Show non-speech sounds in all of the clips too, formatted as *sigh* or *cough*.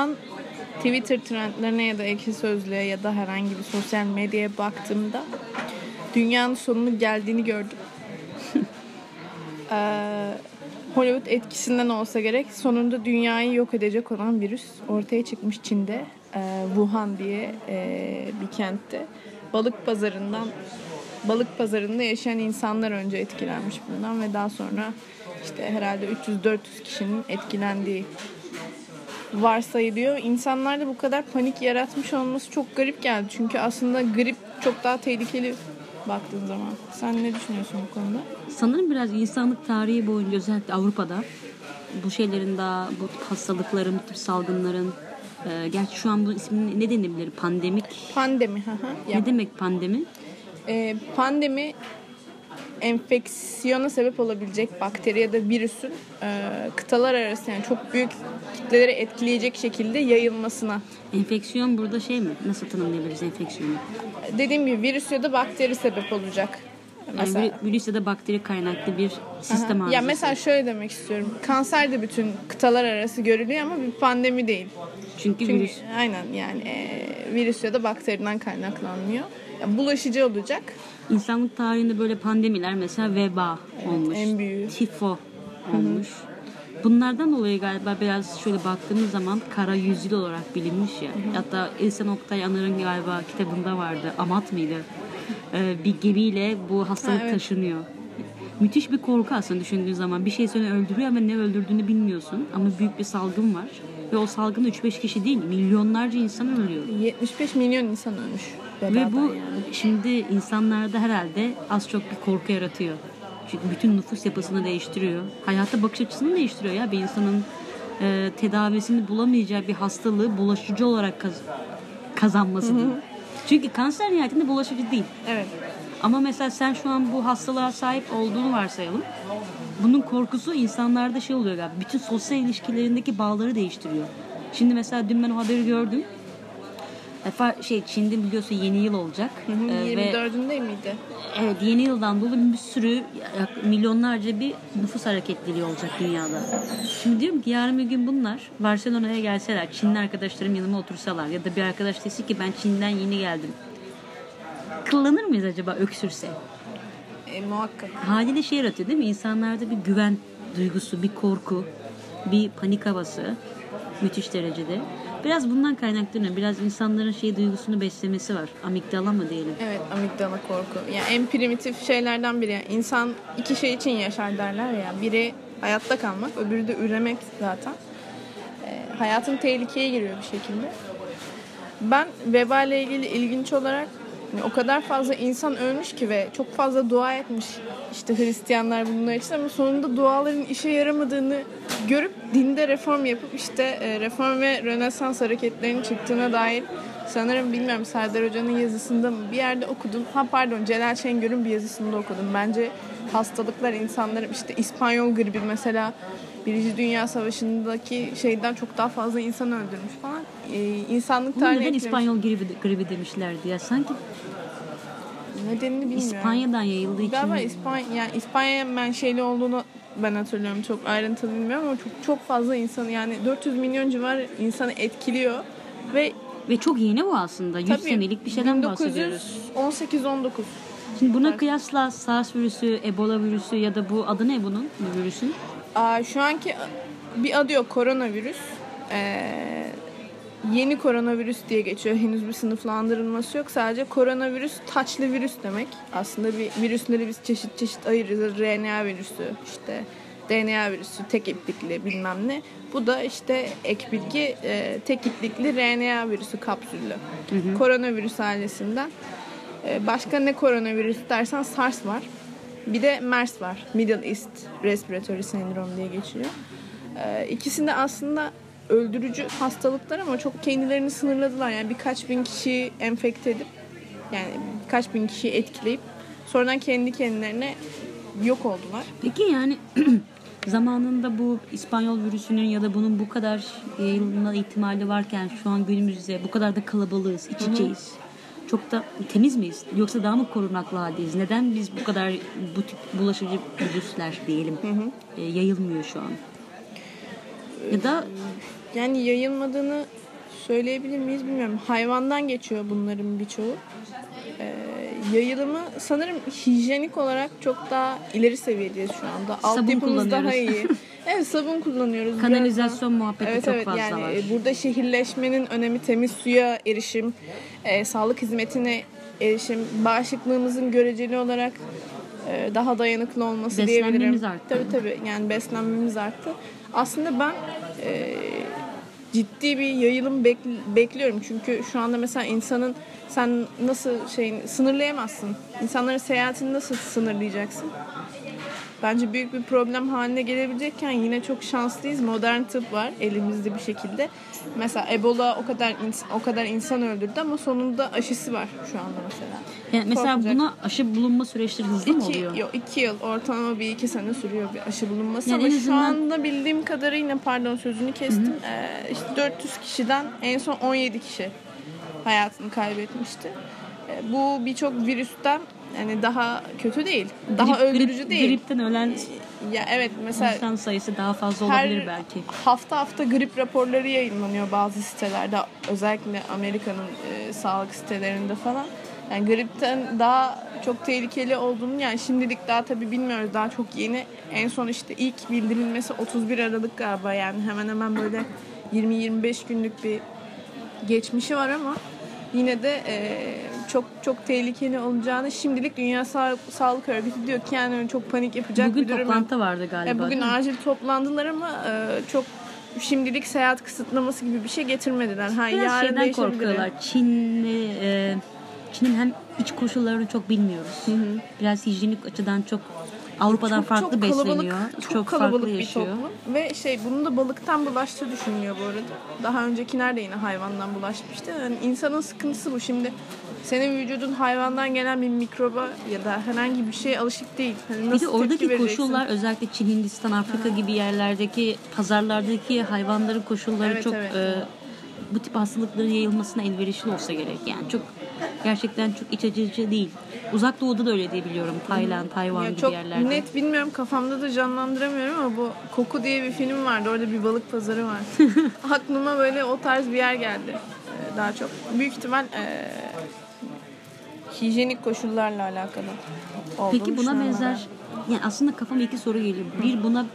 an Twitter trendlerine ya da ekşi sözlüğe ya da herhangi bir sosyal medyaya baktığımda dünyanın sonunun geldiğini gördüm. *laughs* Ee, Hollywood etkisinden olsa gerek sonunda dünyayı yok edecek olan virüs ortaya çıkmış Çin'de. Ee, Wuhan diye e, bir kentte. Balık pazarından balık pazarında yaşayan insanlar önce etkilenmiş bundan ve daha sonra işte herhalde 300-400 kişinin etkilendiği varsayılıyor. İnsanlarda bu kadar panik yaratmış olması çok garip geldi. Çünkü aslında grip çok daha tehlikeli baktığın zaman. Sen ne düşünüyorsun bu konuda? Sanırım biraz insanlık tarihi boyunca özellikle Avrupa'da bu şeylerin daha bu hastalıkların, bu tip salgınların e, gerçi şu an bu ismini ne denebilir? Pandemik. Pandemi. hı hı. Ne demek pandemi? e, pandemi enfeksiyona sebep olabilecek bakteri ya da virüsün e, kıtalar arası yani çok büyük kitleleri etkileyecek şekilde yayılmasına. Enfeksiyon burada şey mi? Nasıl tanımlayabiliriz enfeksiyonu? Dediğim gibi virüs ya da bakteri sebep olacak. Yani Mesela vir- virüs ya da bakteri kaynaklı bir sistem Aha. arızası. Ya mesela şöyle demek istiyorum. Kanser de bütün kıtalar arası görülüyor ama bir pandemi değil. Çünkü, Çünkü virüs aynen yani e, virüs ya da bakteriden kaynaklanmıyor. Ya, bulaşıcı olacak. İnsanlık tarihinde böyle pandemiler mesela veba olmuş. en büyüğü. Tifo olmuş. Bunlardan dolayı galiba biraz şöyle baktığımız zaman kara yüzyıl olarak bilinmiş ya. Hatta İhsan Oktay Anar'ın galiba kitabında vardı. Amat mıydı? Ee, bir gemiyle bu hastalık Ha, evet. taşınıyor. Müthiş bir korku aslında düşündüğün zaman. Bir şey seni öldürüyor ama ne öldürdüğünü bilmiyorsun. Ama büyük bir salgın var. Ve o salgında 3-5 kişi değil, milyonlarca insan ölüyor. 75 milyon insan ölmüş. Ve bu yani. şimdi insanlarda herhalde az çok bir korku yaratıyor. Çünkü bütün nüfus yapısını değiştiriyor. Hayata bakış açısını değiştiriyor ya. Bir insanın e, tedavisini bulamayacağı bir hastalığı bulaşıcı olarak kaz- kazanması. Çünkü kanser nihayetinde bulaşıcı değil. Evet. Ama mesela sen şu an bu hastalığa sahip olduğunu varsayalım. Bunun korkusu insanlarda şey oluyor galiba. Bütün sosyal ilişkilerindeki bağları değiştiriyor. Şimdi mesela dün ben o haberi gördüm. Efa şey Çin'de biliyorsun yeni yıl olacak. Hı hı, Ee, ve 24'ünde miydi? evet yeni yıldan dolayı bir sürü milyonlarca bir nüfus hareketliliği olacak dünyada. Şimdi diyorum ki yarın bir gün bunlar Barcelona'ya gelseler, Çinli arkadaşlarım yanıma otursalar ya da bir arkadaş dese ki ben Çin'den yeni geldim. Kıllanır mıyız acaba öksürse? E, muhakkak. haliyle şey yaratıyor değil mi? İnsanlarda bir güven duygusu, bir korku, bir panik havası müthiş derecede. Biraz bundan kaynaklanıyor. Biraz insanların şey duygusunu beslemesi var. Amigdala mı diyelim? Evet amigdala korku. Yani en primitif şeylerden biri. Yani insan iki şey için yaşar derler ya. Biri hayatta kalmak, öbürü de üremek zaten. E, hayatın tehlikeye giriyor bir şekilde. Ben veba ile ilgili ilginç olarak o kadar fazla insan ölmüş ki ve çok fazla dua etmiş işte Hristiyanlar bunlar için ama sonunda duaların işe yaramadığını görüp dinde reform yapıp işte e, reform ve rönesans hareketlerinin çıktığına dair sanırım bilmiyorum Serdar Hoca'nın yazısında mı bir yerde okudum. Ha pardon Celal Şengör'ün bir yazısında okudum. Bence hastalıklar insanların işte İspanyol gribi mesela Birinci Dünya Savaşı'ndaki şeyden çok daha fazla insan öldürmüş falan. Ee, insanlık tarihine neden etkilemiş. İspanyol gribi, gribi demişlerdi ya? Sanki Nedenini bilmiyorum. İspanya'dan yayıldığı için Galiba İspanya, yani İspanya menşeli olduğunu ben hatırlıyorum. Çok ayrıntılı bilmiyorum ama çok çok fazla insanı yani 400 milyon civar insanı etkiliyor ve ve çok yeni bu aslında. 100 tabii senelik bir şeyden bahsediyoruz. 1918-19 Şimdi buna kıyasla SARS virüsü, Ebola virüsü ya da bu adı ne bunun? Bu virüsün? Aa, şu anki bir adı yok koronavirüs. Ee, yeni koronavirüs diye geçiyor. Henüz bir sınıflandırılması yok. Sadece koronavirüs taçlı virüs demek. Aslında bir virüsleri biz çeşit çeşit ayırırız. RNA virüsü, işte DNA virüsü, tek iplikli bilmem ne. Bu da işte ek bilgi e, tek iplikli RNA virüsü kapsüllü. Koronavirüs ailesinden. Ee, başka ne koronavirüs dersen SARS var. Bir de MERS var. Middle East Respiratory Syndrome diye geçiyor. Ee, ikisi de aslında öldürücü hastalıklar ama çok kendilerini sınırladılar. Yani birkaç bin kişiyi enfekte edip yani birkaç bin kişiyi etkileyip sonradan kendi kendilerine yok oldular. Peki yani *clears throat* zamanında bu İspanyol virüsünün ya da bunun bu kadar yayılma ihtimali varken şu an günümüzde bu kadar da kalabalığız, iç içeyiz. Çok da temiz miyiz? Yoksa daha mı korunaklı haldeyiz? Neden biz bu kadar bu tip bulaşıcı virüsler diyelim e, yayılmıyor şu an? Ya da Yani yayılmadığını söyleyebilir miyiz bilmiyorum. Hayvandan geçiyor bunların birçoğu. Ee, yayılımı sanırım hijyenik olarak çok daha ileri seviyedeyiz şu anda. Sabun Altyapımız daha iyi. Evet sabun kullanıyoruz. *laughs* biraz Kanalizasyon daha- muhabbeti evet, çok evet, fazla yani var. Burada şehirleşmenin önemi temiz suya erişim, e, sağlık hizmetine erişim, bağışıklığımızın göreceli olarak e, daha dayanıklı olması Beslenmemiz diyebilirim. arttı. Tabii tabii yani beslenmemiz arttı. Aslında ben e, ciddi bir yayılım bek- bekliyorum. Çünkü şu anda mesela insanın sen nasıl şeyin sınırlayamazsın. İnsanların seyahatini nasıl sınırlayacaksın? Bence büyük bir problem haline gelebilecekken yine çok şanslıyız. Modern tıp var elimizde bir şekilde. Mesela Ebola o kadar o kadar insan öldürdü ama sonunda aşısı var şu anda mesela. Yani mesela korkacak. buna aşı bulunma süreçleri hızlı mı İki, oluyor? yok, iki yıl ortalama bir iki sene sürüyor bir aşı bulunması Yani ama en şu azından- anda bildiğim kadarıyla pardon sözünü kestim Ee, işte 400 kişiden en son 17 kişi hayatını kaybetmişti. Ee, bu birçok virüsten yani daha kötü değil. Daha Grip- öldürücü grip- değil. Gripten ölen Ya evet mesela insan sayısı daha fazla olabilir belki. hafta hafta grip raporları yayınlanıyor bazı sitelerde özellikle Amerika'nın e, sağlık sitelerinde falan. Yani gripten daha çok tehlikeli olduğunu yani şimdilik daha tabii bilmiyoruz daha çok yeni. En son işte ilk bildirilmesi 31 Aralık galiba yani hemen hemen böyle 20-25 günlük bir geçmişi var ama yine de e, çok çok tehlikeli olacağını şimdilik Dünya Sağlık, Sağlık Örgütü diyor ki yani çok panik yapacak Bugün bir durum yok. toplantı vardı galiba. E, bugün acil toplandılar ama e, çok şimdilik seyahat kısıtlaması gibi bir şey getirmediler. Ha, Biraz yarın şeyden korkuyorlar. Çin'le e, Çin'in hem iç koşullarını çok bilmiyoruz. Biraz hijyenik açıdan çok Avrupa'dan Çok- farklı çok kalabalık, besleniyor. Çok, Çok, kalabalık farklı bir yaşıyor. toplum. Ve şey bunun da balıktan bulaştığı düşünülüyor bu arada. Daha öncekiler de yine hayvandan bulaşmıştı. Yani insanın sıkıntısı bu. Şimdi senin vücudun hayvandan gelen bir mikroba ya da herhangi bir şeye alışık değil. Hani Bir de oradaki koşullar özellikle Çin, Hindistan, Afrika gibi yerlerdeki pazarlardaki hayvanların koşulları Evet, çok evet. e, bu tip hastalıkların yayılmasına elverişli olsa gerek. Yani çok gerçekten çok iç açıcı değil. Uzak Doğu'da da öyle diye biliyorum. Tayland, Tayvan Ya gibi çok yerlerde. net bilmiyorum kafamda da canlandıramıyorum ama bu Koku diye bir film vardı. Orada bir balık pazarı var. *laughs* Aklıma böyle o tarz bir yer geldi. Ee, daha çok. Büyük ihtimal ee, hijyenik koşullarla alakalı. Peki buna benzer yani aslında kafama iki soru geliyor. Bir buna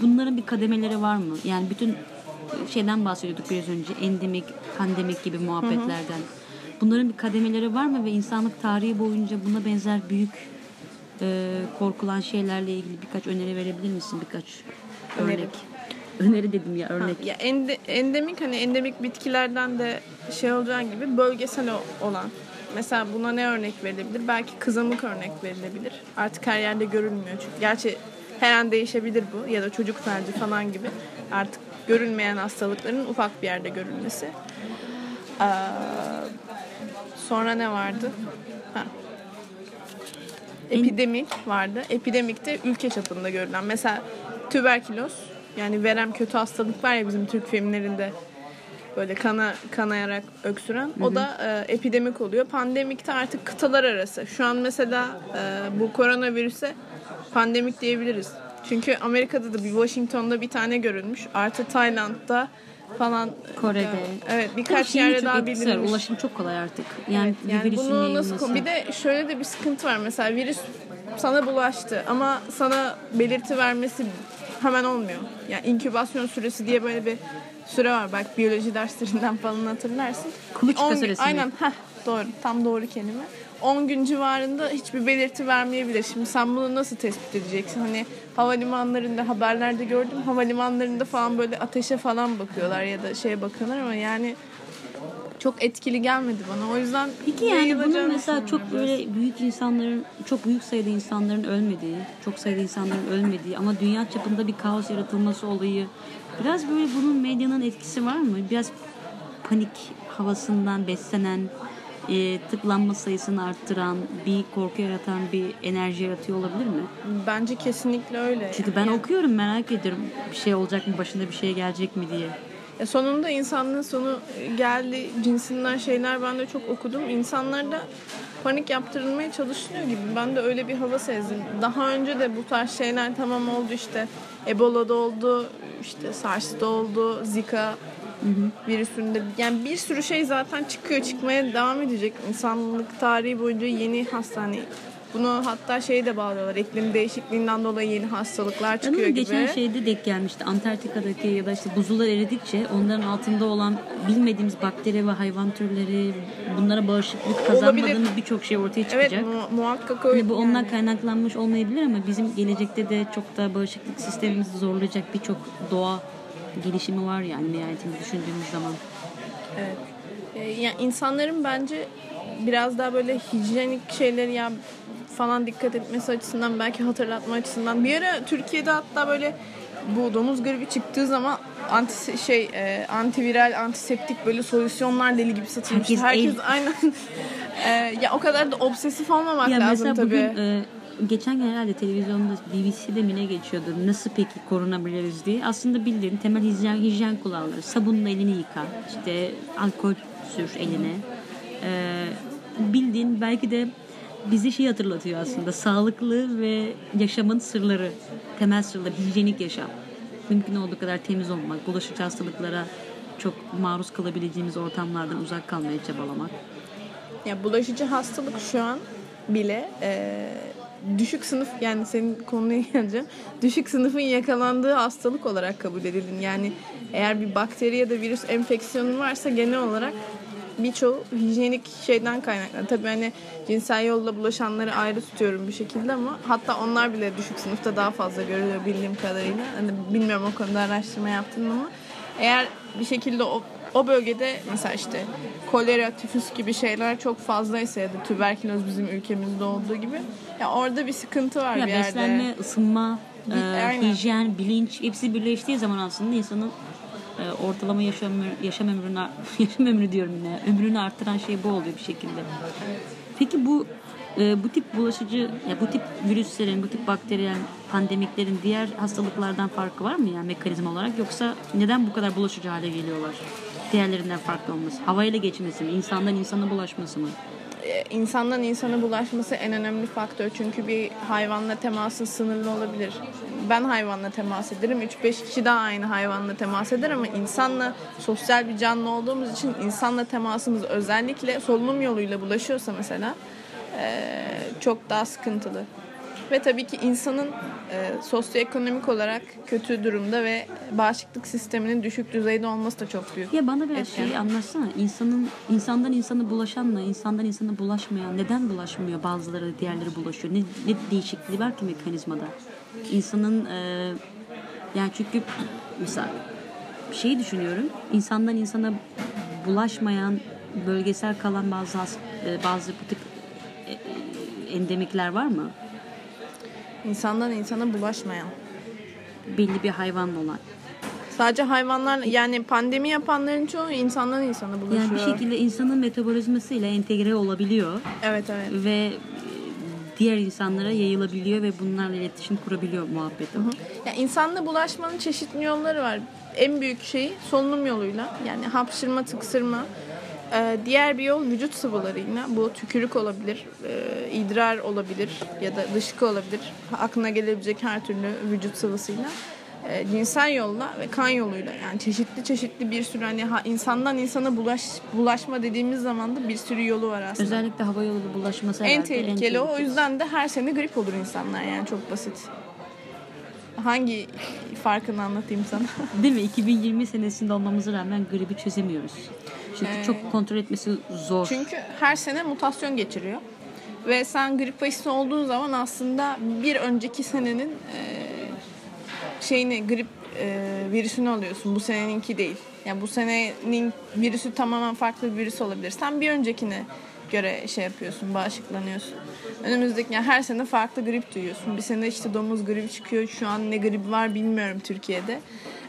bunların bir kademeleri var mı? Yani bütün şeyden bahsediyorduk biraz önce. Endemik, pandemik gibi muhabbetlerden. Bunların bir kademeleri var mı ve insanlık tarihi boyunca buna benzer büyük e, korkulan şeylerle ilgili birkaç öneri verebilir misin? Birkaç Öneri. örnek. Öneri dedim ya örnek. Ya ende, endemik hani endemik bitkilerden de şey olacağı gibi bölgesel olan. Mesela buna ne örnek verilebilir? Belki kızamık örnek verilebilir. Artık her yerde görülmüyor çünkü. Gerçi her an değişebilir bu ya da çocuk felci falan gibi. Artık görülmeyen hastalıkların ufak bir yerde görülmesi. Ee, sonra ne vardı? Ha. Epidemik vardı. Epidemik de ülke çapında görülen. Mesela tüberküloz yani verem kötü hastalık var ya bizim Türk filmlerinde böyle kana kanayarak öksüren. O da e, epidemik oluyor. Pandemikte artık kıtalar arası. Şu an mesela e, bu koronavirüse pandemik diyebiliriz. Çünkü Amerika'da da bir Washington'da bir tane görülmüş. Artı Tayland'da falan. Kore'de. Evet birkaç yerde daha bilinmiş. Ulaşım çok kolay artık. Yani, Evet, yani bunu nasıl bir de şöyle de bir sıkıntı var mesela virüs sana bulaştı ama sana belirti vermesi hemen olmuyor. Yani inkübasyon süresi diye böyle bir süre var. Belki biyoloji derslerinden falan hatırlarsın. Kuluçka süresi mi? Aynen. Heh, doğru. Tam doğru kelime. 10 gün civarında hiçbir belirti vermeyebilir. Şimdi sen bunu nasıl tespit edeceksin? Hani havalimanlarında haberlerde gördüm. Havalimanlarında falan böyle ateşe falan bakıyorlar ya da şeye bakıyorlar ama yani çok etkili gelmedi bana. O yüzden Peki yani bunun mesela çok böyle büyük insanların, çok büyük sayıda insanların ölmediği, çok sayıda insanların ölmediği ama dünya çapında bir kaos yaratılması olayı biraz böyle bunun medyanın etkisi var mı? Biraz panik havasından beslenen, e, tıklanma sayısını arttıran, bir korku yaratan bir enerji yaratıyor olabilir mi? Bence kesinlikle öyle. Çünkü ben Yani- okuyorum merak ediyorum bir şey olacak mı başına bir şey gelecek mi diye. Ya sonunda insanlığın sonu geldi cinsinden şeyler ben de çok okudum. İnsanlarda panik yaptırılmaya çalışılıyor gibi. Ben de öyle bir hava sezdim. Daha önce de bu tarz şeyler tamam oldu işte. Ebola'da oldu, işte SARS'ta oldu, Zika virüsünde yani bir sürü şey zaten çıkıyor çıkmaya devam edecek. İnsanlık tarihi boyunca yeni hastane bunu hatta şey de bağlıyorlar. İklim değişikliğinden dolayı yeni hastalıklar çıkıyor Ama gibi. geçen şeyde denk gelmişti. Antarktika'daki ya da işte buzullar eridikçe onların altında olan bilmediğimiz bakteri ve hayvan türleri bunlara bağışıklık kazanmadığımız birçok şey ortaya çıkacak. Evet mu- muhakkak öyle. Hani bu ondan yani. kaynaklanmış olmayabilir ama bizim gelecekte de çok da bağışıklık sistemimizi zorlayacak birçok doğa gelişimi var yani nihayetinde düşündüğümüz zaman. Evet. Ee, yani insanların bence biraz daha böyle hijyenik şeyleri ya falan dikkat etmesi açısından belki hatırlatma açısından bir ara Türkiye'de hatta böyle bu domuz gribi çıktığı zaman anti şey e, antiviral antiseptik böyle solüsyonlar deli gibi satılmıştı. Herkes Herkes, aynen *laughs* e, ya o kadar da obsesif olmamak Ya lazım mesela tabii. bugün e, geçen gün herhalde televizyonda BBC'de mi ne geçiyordu? Nasıl peki korunabiliriz diye. Aslında bildiğin temel hijyen, hijyen kuralları. Sabunla elini yıka. işte alkol sür eline. E, bildiğin belki de bizi şey hatırlatıyor aslında. Sağlıklı ve yaşamın sırları. Temel sırları. Hijyenik yaşam. Mümkün olduğu kadar temiz olmak. Bulaşıcı hastalıklara çok maruz kalabileceğimiz ortamlardan uzak kalmaya çabalamak. Ya bulaşıcı hastalık şu an bile e, düşük sınıf yani senin konuya *laughs* geleceğim. Düşük sınıfın yakalandığı hastalık olarak kabul edilin. Yani eğer bir bakteri ya da virüs enfeksiyonu varsa genel olarak birçoğu hijyenik şeyden kaynaklanıyor. Tabii hani cinsel yolla bulaşanları ayrı tutuyorum bir şekilde ama hatta onlar bile düşük sınıfta daha fazla görülüyor bildiğim kadarıyla. Hani bilmiyorum o konuda araştırma yaptım ama eğer bir şekilde o o bölgede mesela işte kolera, tifüs gibi şeyler çok fazlaysa ya da tüberküloz bizim ülkemizde olduğu gibi ya orada bir sıkıntı var Ya bir yerde. beslenme, ısınma, Bir- e, aynen. hijyen, bilinç hepsi birleştiği zaman aslında insanın e, ortalama yaşam yaşam ömrünü *laughs* yaşam ömrü diyorum yine. Ömrünü arttıran şey bu oluyor bir şekilde. Peki bu e, bu tip bulaşıcı ya bu tip virüslerin, bu tip bakteriyel pandemiklerin diğer hastalıklardan farkı var mı yani mekanizma olarak yoksa neden bu kadar bulaşıcı hale geliyorlar? Diğerlerinden farklı olması. Havayla geçmesi mi? insandan insana bulaşması mı? Ee, insandan insana bulaşması en önemli faktör. Çünkü bir hayvanla temasın sınırlı olabilir. Ben hayvanla temas ederim. 3-5 kişi daha aynı hayvanla temas eder ama insanla sosyal bir canlı olduğumuz için insanla temasımız özellikle solunum yoluyla bulaşıyorsa mesela ee, çok daha sıkıntılı. Ve tabii ki insanın e, sosyoekonomik olarak kötü durumda ve bağışıklık sisteminin düşük düzeyde olması da çok büyük. Ya bana biraz etken. şeyi anlatsana. İnsanın insandan insana bulaşanla insandan insana bulaşmayan neden bulaşmıyor? Bazıları diğerleri bulaşıyor. Ne, ne değişikliği var ki mekanizmada? İnsanın e, yani çünkü *clears throat* mesela şeyi düşünüyorum. İnsandan insana bulaşmayan bölgesel kalan bazı e, bazı bu tip e, e, endemikler var mı? İnsandan insana bulaşmayan. Belli bir hayvanla olan. Sadece hayvanlar yani pandemi yapanların çoğu insandan insana bulaşıyor. Yani bir şekilde insanın metabolizmasıyla entegre olabiliyor. Evet evet. ve e, diğer insanlara yayılabiliyor ve bunlarla iletişim kurabiliyor muhabbeti. Ya insanla bulaşmanın çeşitli yolları var. En büyük şey solunum yoluyla yani hapşırma, tıksırma. Ee, diğer bir yol vücut sıvılarıyla. Bu tükürük olabilir, e, idrar olabilir ya da dışkı olabilir. Aklına gelebilecek her türlü vücut sıvısıyla. Ee, cinsel yolla ve kan yoluyla yani çeşitli çeşitli bir sürü hani ha, insandan insana bulaş bulaşma dediğimiz zaman da bir sürü yolu var aslında. Özellikle hava yolu bulaşması en herhalde tehlikeli o. O tehlikeli. yüzden de her sene grip olur insanlar yani çok basit. Hangi farkını anlatayım sana? Değil mi? 2020 senesinde olmamıza rağmen gribi çözemiyoruz. Çünkü Ee, çok kontrol etmesi zor. Çünkü her sene mutasyon geçiriyor. Ve sen grip aşısı olduğun zaman aslında bir önceki senenin e, şeyini grip e, virüsünü alıyorsun. Bu seneninki değil. Yani bu senenin virüsü tamamen farklı bir virüs olabilir. Sen bir öncekine göre şey yapıyorsun, bağışıklanıyorsun. Önümüzdeki yani her sene farklı grip duyuyorsun. Bir sene işte domuz gribi çıkıyor. Şu an ne gribi var bilmiyorum Türkiye'de.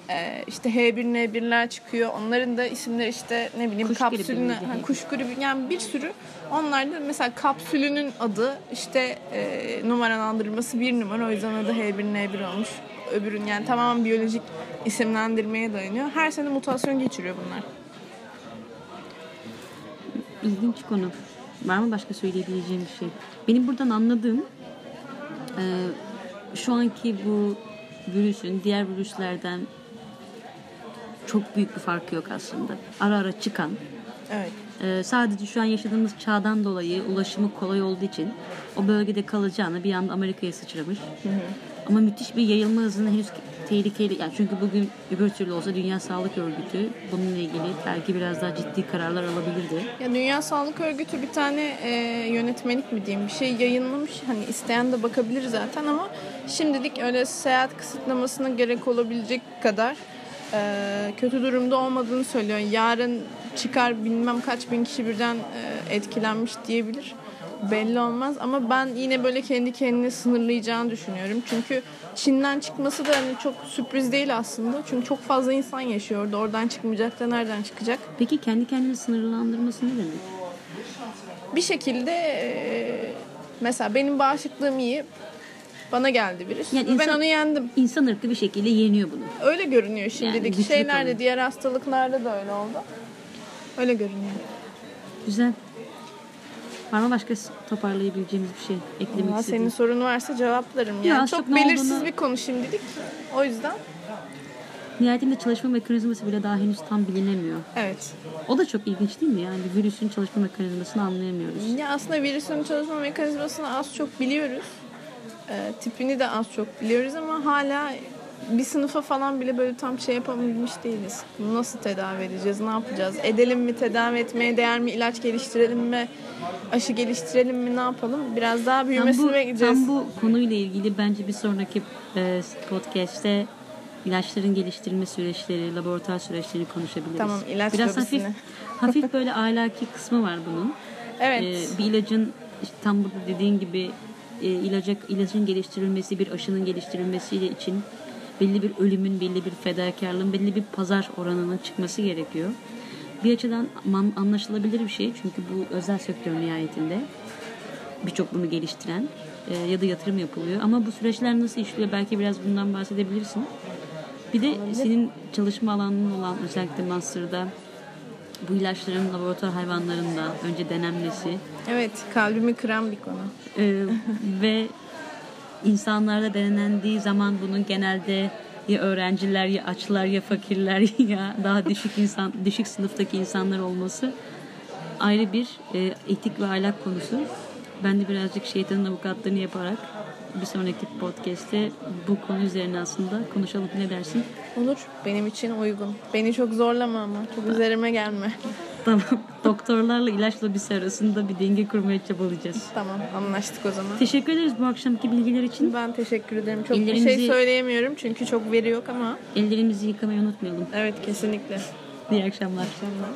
Ee, işte H1N1'ler çıkıyor. Onların da isimleri işte ne bileyim Kuş kapsülüne, miydi? ha, kuş gribi yani bir sürü. Onlar da mesela kapsülünün adı işte e, numaralandırması bir numara. O yüzden adı H1N1 olmuş. Öbürün yani tamamen biyolojik isimlendirmeye dayanıyor. Her sene mutasyon geçiriyor bunlar. İlginç konu. Var mı başka söyleyebileceğim bir şey? Benim buradan anladığım e, şu anki bu virüsün diğer virüslerden çok büyük bir farkı yok aslında. Ara ara çıkan, Evet. e, sadece şu an yaşadığımız çağdan dolayı ulaşımı kolay olduğu için o bölgede kalacağını bir anda Amerika'ya sıçramış. Ama müthiş bir yayılma hızını henüz tehlikeli. Yani çünkü bugün öbür türlü olsa Dünya Sağlık Örgütü bununla ilgili belki biraz daha ciddi kararlar alabilirdi. Ya Dünya Sağlık Örgütü bir tane e, yönetmelik mi diyeyim bir şey yayınlamış. Hani isteyen de bakabilir zaten ama şimdilik öyle seyahat kısıtlamasına gerek olabilecek kadar kötü durumda olmadığını söylüyor. Yarın çıkar bilmem kaç bin kişi birden e, etkilenmiş diyebilir. Belli olmaz ama ben yine böyle kendi kendini sınırlayacağını düşünüyorum. Çünkü Çin'den çıkması da hani çok sürpriz değil aslında. Çünkü çok fazla insan yaşıyor orada. Oradan çıkmayacak da nereden çıkacak? Peki kendi kendini sınırlandırması ne demek? bir şekilde e, mesela benim bağışıklığım iyi. Bana geldi virüs. Yani ben insan- onu yendim. İnsan ırkı bir şekilde yeniyor bunu. Öyle görünüyor şimdilik. güçlü Şeylerde, kalın. diğer hastalıklarda da öyle oldu. Öyle görünüyor. Güzel. Var mı başka toparlayabileceğimiz bir şey eklemek istediğin? senin sorun varsa cevaplarım. Yani Ya, çok, çok belirsiz olduğunu- bir konu şimdilik. O yüzden Nihayetinde çalışma mekanizması bile daha henüz tam bilinemiyor. evet. O da çok ilginç değil mi? Yani virüsün çalışma mekanizmasını anlayamıyoruz. Ya aslında virüsün çalışma mekanizmasını az çok biliyoruz. Ee, tipini de az çok biliyoruz ama hala bir sınıfa falan bile böyle tam şey yapabilmiş değiliz. Bunu nasıl tedavi edeceğiz, ne yapacağız? Edelim mi, tedavi etmeye değer mi, ilaç geliştirelim mi, aşı geliştirelim mi, ne yapalım? Biraz daha Tam büyümesini bu, bekleyeceğiz. tam bu konuyla ilgili bence bir sonraki e, podcast'te ilaçların geliştirilme süreçleri, laboratuvar süreçlerini konuşabiliriz. Tamam, ilaç Biraz hafif, *laughs* hafif böyle ahlaki kısmı var bunun. Evet. Ee, bir ilacın işte tam burada dediğin gibi e, ilaca, ilacın geliştirilmesi, bir aşının geliştirilmesiyle için belli bir ölümün, belli bir fedakarlığın, belli bir pazar oranının çıkması gerekiyor. Bir açıdan anlaşılabilir bir şey çünkü bu özel sektör nihayetinde birçok bunu geliştiren e, ya da yatırım yapılıyor. Ama bu süreçler nasıl işliyor belki biraz bundan bahsedebilirsin. Bir de senin çalışma alanın olan özellikle master'da bu ilaçların laboratuvar hayvanlarında önce denenmesi Evet, kalbimi kıran bir konu. e, ve insanlarda denendiği zaman bunun genelde ya öğrenciler ya açlar ya fakirler *laughs* ya daha düşük insan düşük sınıftaki insanlar olması ayrı bir e, etik ve ahlak konusu. Ben de birazcık şeytanın avukatlığını yaparak bir sonraki podcast'te bu konu üzerine aslında konuşalım. Ne dersin? Olur, benim için uygun. Beni çok zorlama ama, çok üzerime gelme. *laughs* Tamam. Doktorlarla ilaç lobisi arasında bir denge kurmaya çabalayacağız. Tamam, anlaştık o zaman. Teşekkür ederiz bu akşamki bilgiler için. Ben teşekkür ederim. Çok bir Ellerinizi- şey söyleyemiyorum çünkü çok veri yok ama Ellerimizi yıkamayı unutmayalım. evet kesinlikle. İyi akşamlar. Tamam.